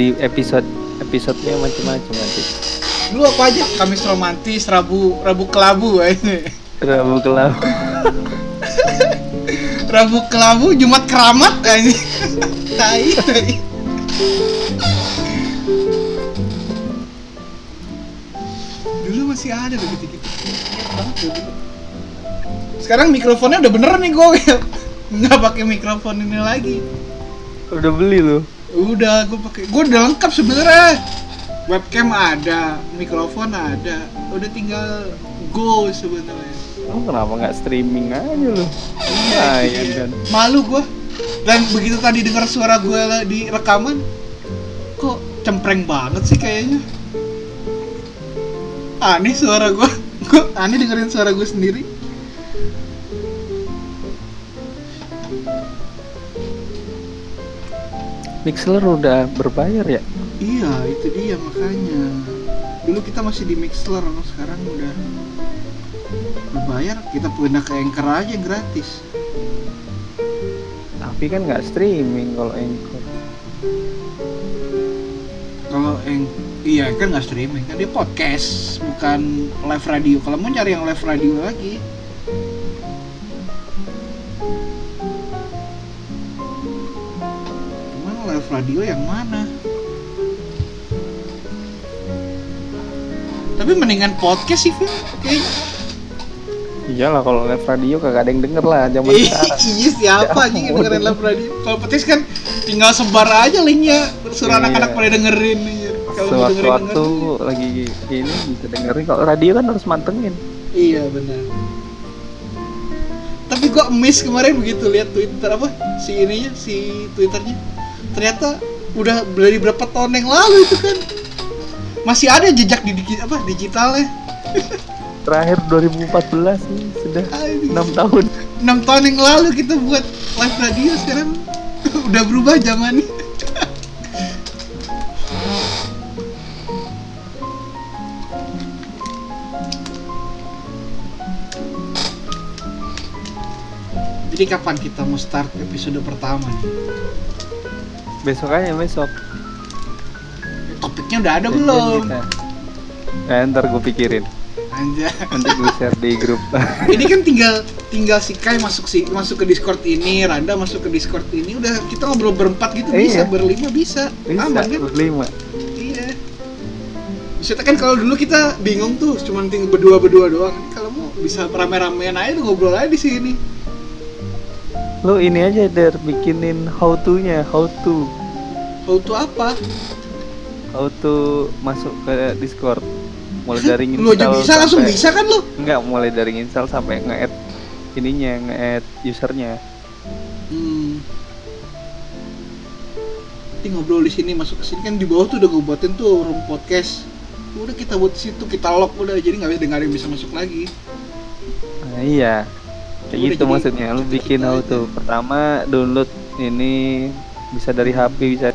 di episode episodenya macam-macam nanti Lu apa aja? Kamis romantis, Rabu Rabu kelabu ini. Rabu kelam Rabu kelabu, Jumat keramat ini. tai, tai. Dulu masih ada begitu gitu. Sekarang mikrofonnya udah bener nih gue nggak pakai mikrofon ini lagi. udah beli lu Udah, gue pakai. Gue udah lengkap sebenarnya. Webcam ada, mikrofon ada. Udah tinggal go sebenarnya. kenapa nggak streaming aja lu Iya, iya. kan. Malu gue. Dan begitu tadi dengar suara gue di rekaman, kok cempreng banget sih kayaknya. Aneh suara gue. Gue aneh dengerin suara gue sendiri. Mixler udah berbayar ya Iya, itu dia makanya. Dulu kita masih di Mixler, sekarang udah berbayar. Kita pindah ke Anchor aja gratis. tapi kan nggak streaming kalau Anchor Kalau yang iya kan nggak streaming kan dia podcast bukan live radio. Kalau mau nyari yang live radio lagi radio yang mana? Tapi mendingan podcast sih, Phil. Kayaknya. iyalah kalau live radio kagak ada yang denger lah zaman sekarang iya, siapa anjing yang dengerin live radio? Kalau podcast kan tinggal sebar aja linknya, suruh Iya. anak-anak pada dengerin. iya. Sewaktu-waktu lagi ini bisa dengerin kalau radio kan harus mantengin Iya benar. Tapi gua miss kemarin begitu lihat Twitter apa si ininya si Twitternya. Ternyata udah dari berapa tahun yang lalu itu kan masih ada jejak di digi- apa digitalnya. terakhir 2014 nih sudah Aduh. 6 tahun 6 tahun yang lalu kita buat live radio sekarang udah berubah zamannya. Jadi kapan kita mau start episode pertama nih? Besok aja besok Topiknya udah ada Janjian belum? kita. Eh, ntar gue pikirin Anjay. nanti gue share di grup Ini kan tinggal tinggal si Kai masuk si masuk ke Discord ini, Randa masuk ke Discord ini, udah kita ngobrol berempat gitu bisa, Iya. berlima bisa. bisa Aman kan? berlima Iya. Bisa kan kalau dulu kita bingung tuh, cuman tinggal berdua-berdua doang. Kalau mau bisa rame-ramean aja tuh ngobrol aja di sini. Lu ini aja der bikinin how to nya how to How to apa? how to masuk ke discord mulai dari Lu aja install bisa langsung bisa kan lu? enggak mulai dari install sampai nge-add ininya nge-add usernya Hmm. Nanti ngobrol di sini masuk ke sini kan di bawah tuh udah gue buatin tuh room podcast. Udah kita buat situ, kita lock udah jadi nggak bisa dengar yang bisa masuk lagi. nah, iya kayak gitu jadi maksudnya lu bikin kita how aja. to pertama download ini bisa dari HP bisa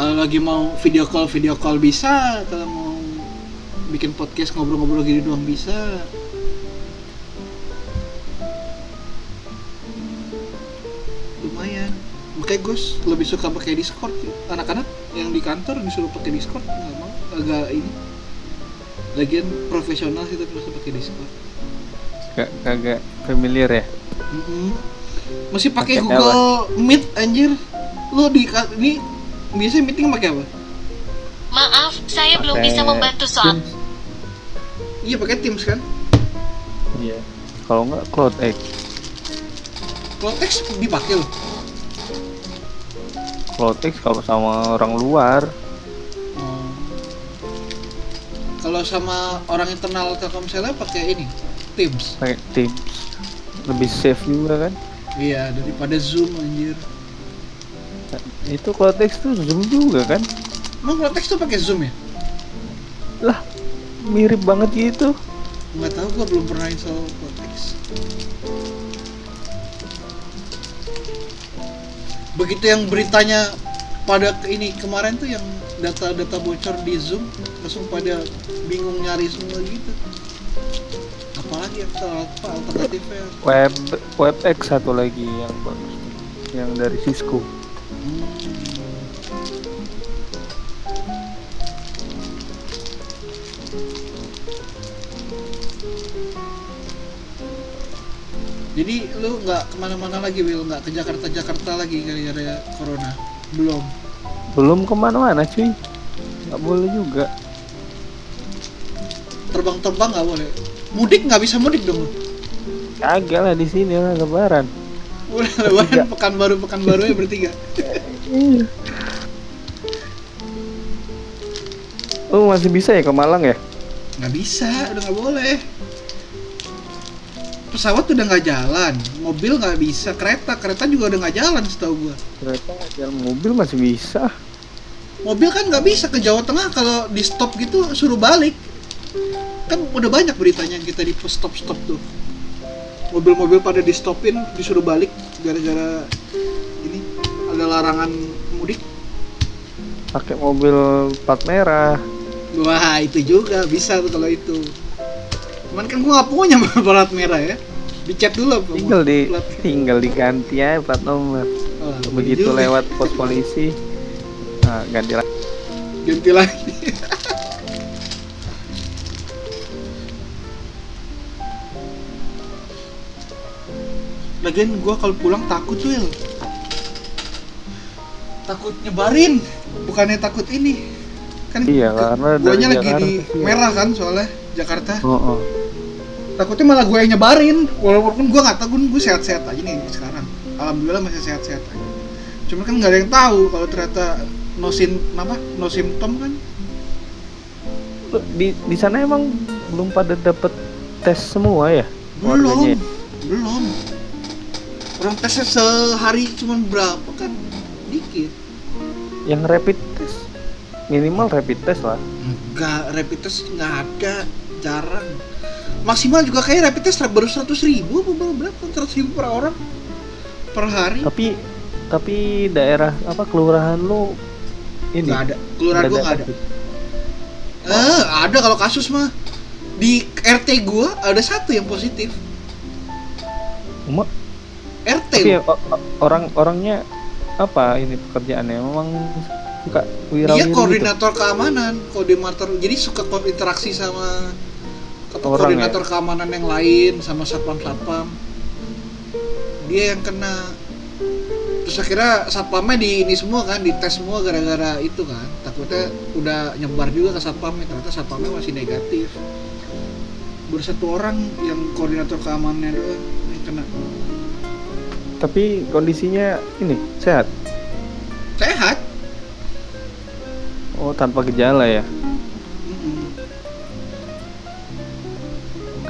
Kalau lagi mau video call video call bisa, kalau mau bikin podcast ngobrol-ngobrol gini doang bisa. Lumayan. Makanya gue lebih suka pakai Discord. Anak-anak yang di kantor disuruh pakai Discord nggak mau, agak ini. Lagian profesional sih tapi masih pakai Discord. Kag- kagak familiar ya Mm-mm. Masih pakai Google Meet anjir. Lu di ini biasanya meeting pakai apa? Maaf, saya belum Pakai bisa membantu soal. Teams. Iya pakai Teams kan? iya kalau enggak CloudX Kalau teks dipakai loh. CloudX kalau sama orang luar. Kalau sama orang internal Telkomselnya pakai ini Teams. pakai Teams lebih safe juga kan Iya daripada Zoom anjir. itu CloudX tuh zoom juga kan Emang kalau teks tuh pakai Zoom ya? lah mirip banget gitu Nggak tahu gua belum pernah install Cortex. Begitu yang beritanya pada ini kemarin tuh yang data-data bocor di Zoom langsung pada bingung nyari semua gitu. Apalagi apa alternatifnya? web WebEx satu lagi yang bagus yang dari Cisco Jadi lu nggak ke mana-mana lagi, Will? Nggak ke Jakarta-Jakarta lagi gara-gara corona? Belum. Belum ke mana-mana cuy. Nggak boleh juga. Terbang-terbang nggak boleh. Mudik nggak bisa mudik dong. Kagak lah di sini lah lebaran. Udah lebaran pekan baru pekan baru ya bertiga. Oh masih bisa ya ke Malang ya? Nggak bisa, udah nggak boleh. Pesawat udah nggak jalan, mobil nggak bisa, kereta kereta juga udah nggak jalan setahu gua. Kereta nggak jalan mobil masih bisa. Mobil kan nggak bisa ke Jawa Tengah kalau di stop gitu suruh balik. Kan udah banyak beritanya yang kita di stop stop tuh. Mobil-mobil pada di stopin disuruh balik gara-gara ini ada larangan mudik. Pakai mobil plat merah. Wah itu juga bisa tuh kalau itu. Cuman kan gua nggak punya plat merah ya. Dicat dulu apa? Tinggal di plat. tinggal diganti aja plat nomor. Oh, Begitu juga. lewat pos polisi, nah, ganti lagi. ganti lagi. Lagian gua kalau pulang takut tuh ya. Takut nyebarin, bukannya takut ini. Kan Iya, karena guanya lagi Jakarta di sih ya. merah kan soalnya Jakarta. Oh, oh. Takutnya malah gue yang nyebarin. Walaupun gue nggak tahu, gue sehat-sehat aja nih sekarang. Alhamdulillah masih sehat-sehat aja. Cuma kan nggak ada yang tahu kalau ternyata no sim apa no symptom kan Di di sana emang belum pada dapet tes semua ya? belum Warganya ya? belum orang tesnya sehari cuma berapa kan? Dikit. Yang rapid test. Minimal rapid test lah. enggak rapid test nggak ada. Jarang. Maksimal juga kayak rapid test baru seratus ribu apa berapa? seratus ribu per orang. Per hari. Tapi tapi daerah apa kelurahan lu ini? Nggak ada. Kelurahan gua nggak ada. Eh, ada kalau kasus mah. Di RT gua ada satu yang positif. Cuma RT. tapi ya, o- o- orang-orangnya apa ini pekerjaannya memang suka Dia wira gitu. koordinator keamanan, koordinator. Jadi suka interaksi sama apa, Orang koordinator keamanan yang lain sama satpam-satpam. Dia yang kena terus akhirnya satpamnya di ini semua kan dites semua gara-gara itu kan takutnya udah nyebar juga ke satpamnya ternyata satpamnya masih negatif baru satu orang yang koordinator keamanannya doang yang kena Tapi kondisinya ini sehat. sehat Oh, tanpa gejala ya.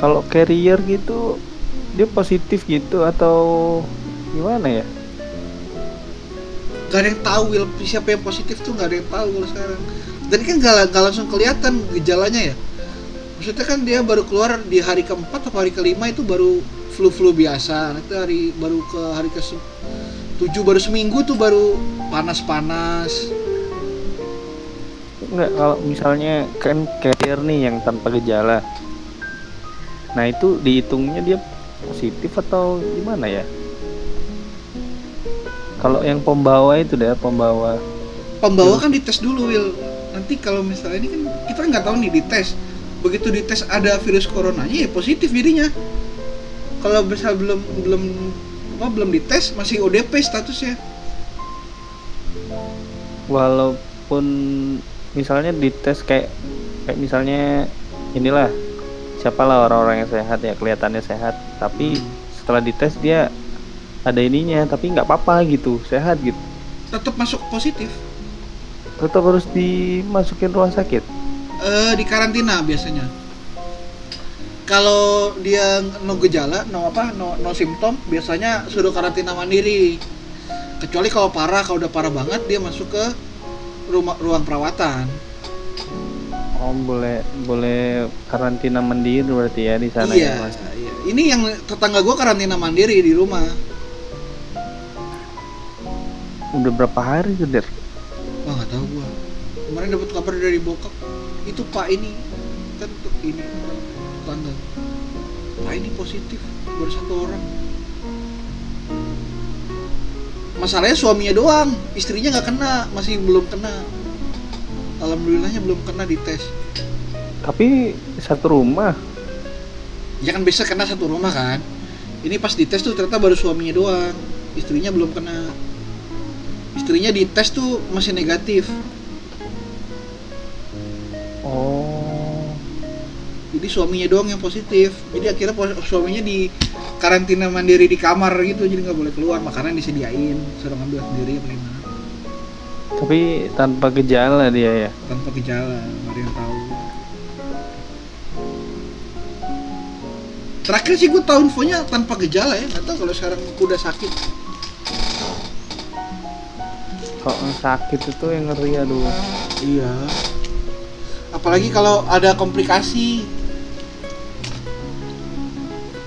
Kalau carrier gitu dia positif gitu atau gimana ya? gak ada yang tahu Will siapa yang positif tuh gak ada yang tahu kalau sekarang dan kan gak, gak langsung kelihatan gejalanya ya maksudnya kan dia baru keluar di hari keempat atau hari kelima itu baru flu flu biasa nanti hari baru ke hari ke tujuh baru seminggu tuh baru panas panas Enggak, kalau misalnya kan carrier nih yang tanpa gejala. Nah, itu dihitungnya dia positif atau gimana ya? Kalau yang pembawa itu deh, pembawa. pembawa kan dites dulu Will nanti kalau misalnya ini kan kita nggak tahu nih dites begitu dites ada virus coronanya ya positif dirinya kalau misal belum belum apa belum dites masih ODP statusnya. Walaupun misalnya dites kayak kayak misalnya inilah siapalah orang-orang yang sehat ya kelihatannya sehat, tapi setelah dites dia ada ininya tapi nggak apa-apa gitu, sehat gitu. tetap masuk positif. Tetap harus dimasukin rumah sakit. eh di karantina biasanya kalau dia no gejala no apa no, no simptom biasanya suruh karantina mandiri kecuali kalau parah kalau udah parah banget dia masuk ke rumah ruang perawatan Oh boleh boleh karantina mandiri berarti ya di sana iya, ya mas. iya. ini yang tetangga gua karantina mandiri di rumah Udah berapa hari tuh der? wah nggak tahu gua kemarin dapat kabar dari bokap itu pak ini kan tuh ini tetangga pak ini positif. Baru satu orang. Masalahnya suaminya doang. Istrinya nggak kena. Masih belum kena. Alhamdulillahnya belum kena di tes. Tapi satu rumah. ya kan biasa kena satu rumah kan. Ini pas dites tuh ternyata baru suaminya doang. Istrinya belum kena. Istrinya dites tuh masih negatif. Oh. Jadi suaminya doang yang positif. Jadi akhirnya suaminya di karantina mandiri di kamar gitu. Jadi nggak boleh keluar makanan disediain. Suruh ngambil sendiri apa gimana Tapi tanpa gejala dia ya. tanpa gejala nggak ada yang tahu. Terakhir sih gue tahu infonya tanpa gejala ya. Nggak tahu kalau sekarang udah sakit. Kalau sakit itu yang ngeri aduh. iya. Apalagi kalau ada komplikasi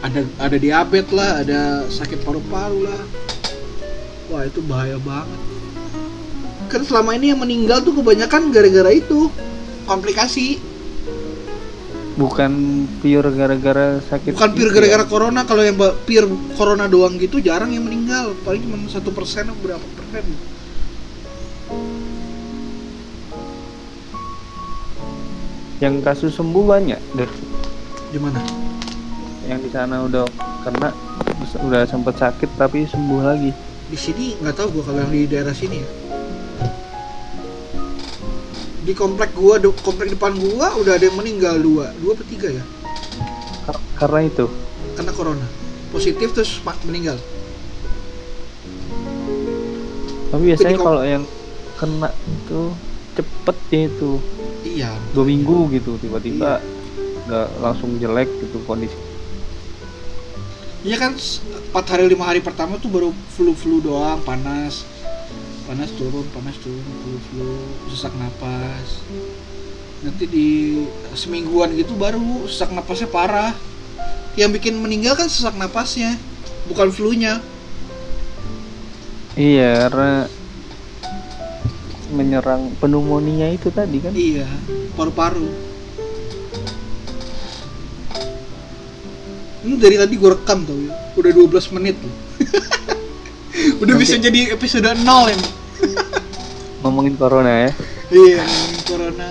ada ada diabetes lah ada sakit paru-paru lah wah itu bahaya banget kan selama ini yang meninggal tuh kebanyakan gara-gara itu komplikasi Bukan pure gara-gara sakit. bukan pure gara-gara ya. corona kalau yang pure corona doang gitu jarang yang meninggal paling cuma satu persen atau berapa persen Yang kasus sembuh banyak deh. gimana Yang di sana udah kena udah sempet sakit tapi sembuh lagi. di sini nggak tahu gua kalau yang di daerah sini ya. Di komplek gua de- komplek depan gua udah ada yang meninggal dua. Dua atau tiga ya? Kar- karena itu. kena corona. Positif terus meninggal. Tapi biasanya kalau yang kena itu cepet ya itu. Iya. Dua minggu gitu tiba-tiba nggak langsung jelek gitu kondisi. Iya kan empat hari lima hari pertama tuh baru flu flu doang panas. Panas turun panas turun flu flu sesak napas. Nanti di semingguan gitu baru sesak napasnya parah. Yang bikin meninggal kan sesak napasnya bukan flu-nya. Iya karena menyerang pneumonia itu tadi kan. iya paru-paru ini dari tadi gue rekam tau ya udah 12 menit loh udah Nanti- bisa jadi episode 0 ini Ngomongin corona ya. iya ngomongin corona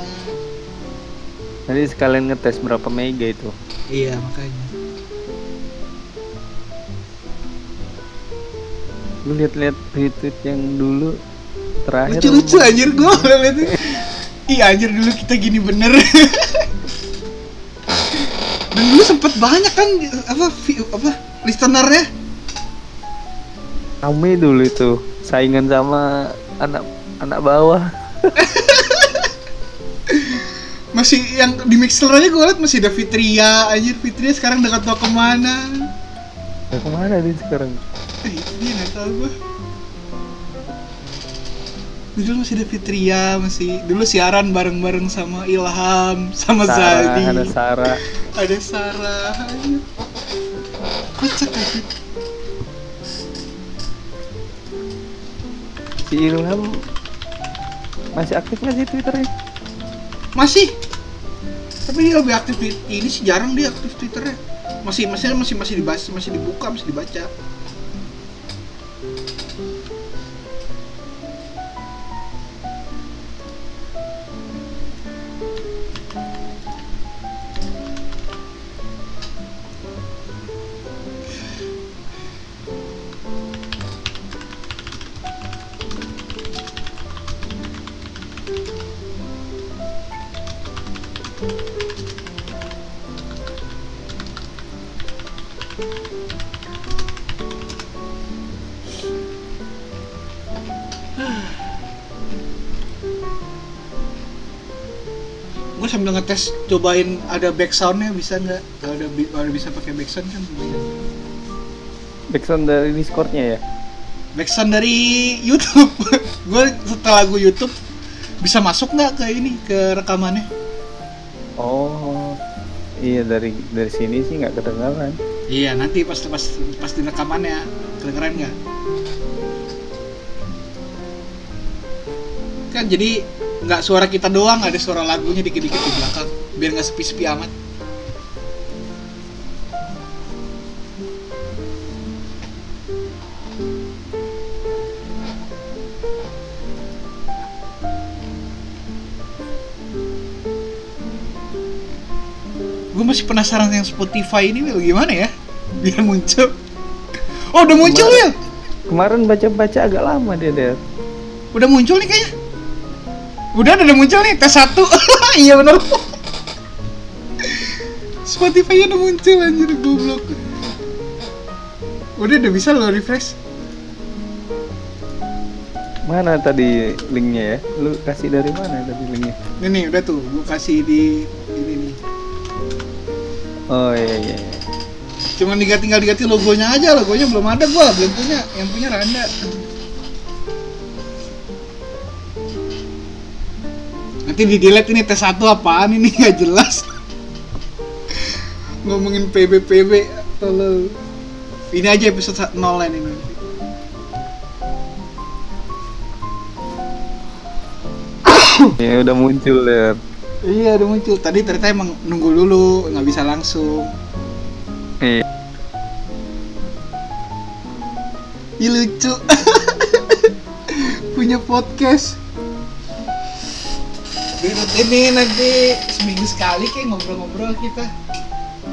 Nanti sekalian ngetes berapa mega itu. Iya makanya. Lu lihat-lihat retweet yang dulu terakhir. Lucu-lucu anjir gua liat itu. Iya anjir dulu kita gini bener. Sempet banyak kan apa vi- apa listenernya. Rame dulu itu saingan sama anak anak bawah. Masih yang di mixer aja gue liat masih ada Fitria anjir Fitria sekarang gak tau ke mana. Ya, ke mana dia sekarang? Eh, dia gak tau gue. Dulu masih ada Fitria, masih dulu siaran bareng-bareng sama Ilham, sama Sarah, Zadi. ada Sarah. ada Sarah kocak aja Si Ilham masih aktif nggak sih twitternya? masih tapi dia lebih aktif di ini sih jarang dia aktif twitternya masih masih masih masih dibaca masih dibuka masih dibaca gue sambil ngetes cobain ada back soundnya bisa nggak? Kalau ada kalau bisa pakai back sound kan lumayan. Backsound dari Discordnya ya? back sound dari YouTube. Gue setelah lagu YouTube bisa masuk nggak ke ini ke rekamannya? Oh, iya dari dari sini sih nggak kedengaran. iya nanti pas pas pas di rekamannya kedengeran nggak? Kan jadi nggak suara kita doang ada suara lagunya dikit-dikit di belakang biar nggak sepi-sepi amat penasaran yang Spotify ini Will gimana ya? Biar muncul. Oh udah muncul Kemarin- Will Kemarin baca-baca agak lama dia der. udah muncul nih kayaknya. Udah udah muncul nih tes satu. Iya bener. Spotify udah muncul anjir goblok. Udah udah bisa lo refresh. Mana tadi linknya ya? Lu kasih dari mana tadi linknya? ini udah tuh gue kasih di Oh iya iya. iya. Cuma tinggal tinggal diganti logonya aja, logonya belum ada gua, belum punya. Yang punya Randa. Nanti di delete ini tes satu apaan ini nggak jelas. Ngomongin PB PB tolong. Ini aja episode sa- nol ini nanti. Ya udah muncul der. Iya udah muncul. Tadi ternyata emang nunggu dulu, nggak bisa langsung. Iya. Ih lucu. Punya podcast. Berikut ini nanti seminggu sekali kayak ngobrol-ngobrol kita.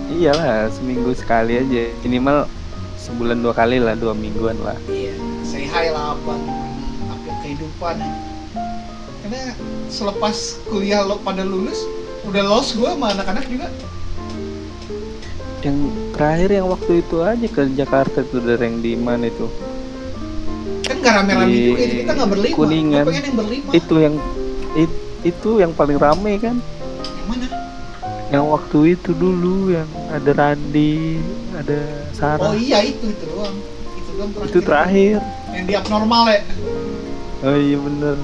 Iyalah seminggu sekali aja. Minimal sebulan dua kali lah, dua mingguan lah. Iya, say hi lah apa update kehidupan. Karena selepas kuliah lo pada lulus, udah los gue sama anak-anak juga. Yang terakhir yang waktu itu aja ke Jakarta tuh dari yang di mana itu? Kan gak rame-rame Di juga, jadi kita gak berlima. Kuningan. Pengen yang berlima. Itu yang it- itu yang paling rame kan? Yang mana? Yang waktu itu dulu yang ada Randi, ada Sarah. Oh iya itu itu doang. Itu doang terakhir. itu terakhir. Yang di abnormal ya. Oh iya bener.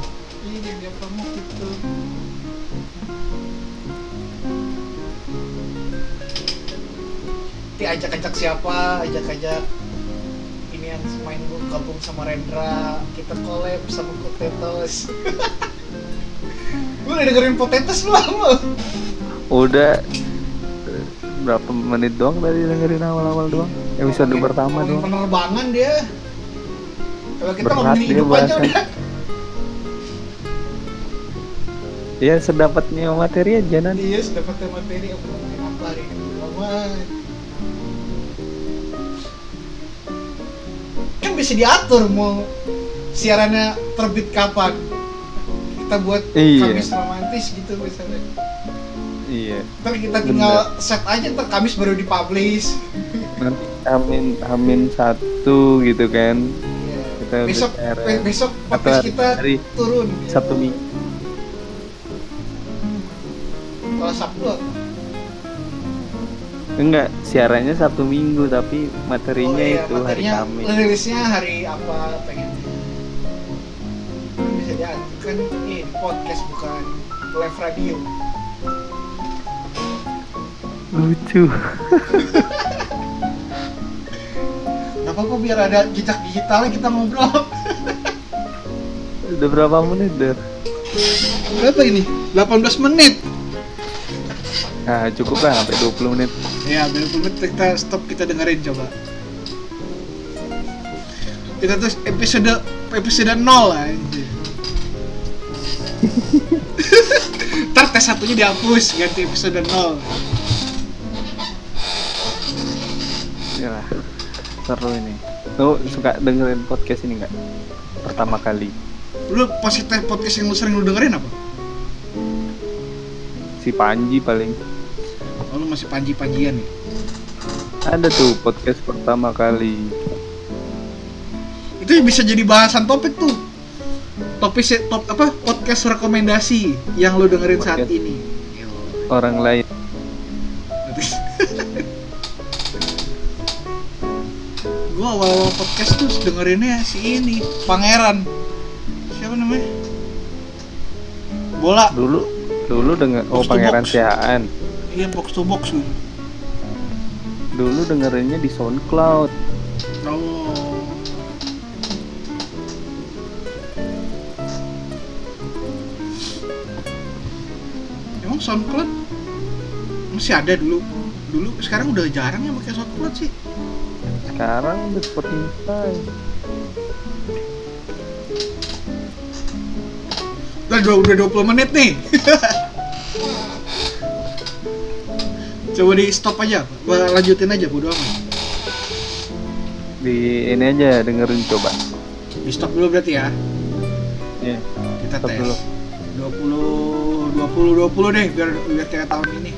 Nanti ajak-ajak siapa, ajak-ajak ini yang main gue gabung sama Rendra, kita collab sama Potatoes. Gue udah dengerin Potatoes belum? Udah berapa menit doang tadi dengerin awal-awal doang. Episode Ngomongin- pertama ngomongin doang. penerbangan dia. Kalau kita Berat ngomongin hidup aja udah. Ya sedapatnya materi aja nanti. Iya, dapat materi apa ngomongin apa hari ini Kan bisa diatur mau siarannya terbit kapan. Kita buat Iya. Kamis romantis gitu misalnya. Iya. Ntar kita tinggal set aja ntar Kamis baru dipublish. Nanti Amin Amin satu gitu kan. Iya. Kita Besok be- besok podcast kita hari turun. Sabtu minggu. Kalau Sabtu? Enggak, siarannya Sabtu Minggu tapi materinya Oh, iya, itu hari materinya Kamis. Rilisnya hari apa pengen bisa diatur kan ini podcast bukan live radio. Lucu. Gak apa-apa biar ada jejak digitalnya kita ngobrol. Udah berapa menit, Der? Berapa ini? 18 menit. Nah, cukup lah sampai 20 menit. Ya, 20 menit kita stop kita dengerin coba. Kita terus episode episode 0 lah. Ntar tes satunya dihapus ganti episode 0 Ya. Seru ini. Lu suka dengerin podcast ini nggak? Pertama kali. Lu positif podcast yang lu sering lu dengerin apa? Si Panji paling. Oh, lu masih panji-panjian ya? Ada tuh podcast pertama kali. Itu bisa jadi bahasan topik tuh. Topik top apa? Podcast rekomendasi yang lu dengerin saat Podcast. ini. Orang lain. Gua awal-awal podcast tuh dengerinnya si ini, Pangeran. Siapa namanya? Bola. Dulu dulu denger oh Pangeran. Siaan. Iya, box to box tuh. Dulu dengerinnya di SoundCloud. Oh. Emang SoundCloud masih ada dulu? Dulu sekarang udah jarang ya pakai SoundCloud sih. Sekarang udah Spotify. Udah, udah 20 menit nih. Coba di stop aja, Apa lanjutin aja bodo amat. Di ini aja dengerin coba. Di stop dulu berarti ya. Iya. Kita Stop tes. dulu. 20 20 20 deh biar biar kayak tahun ini.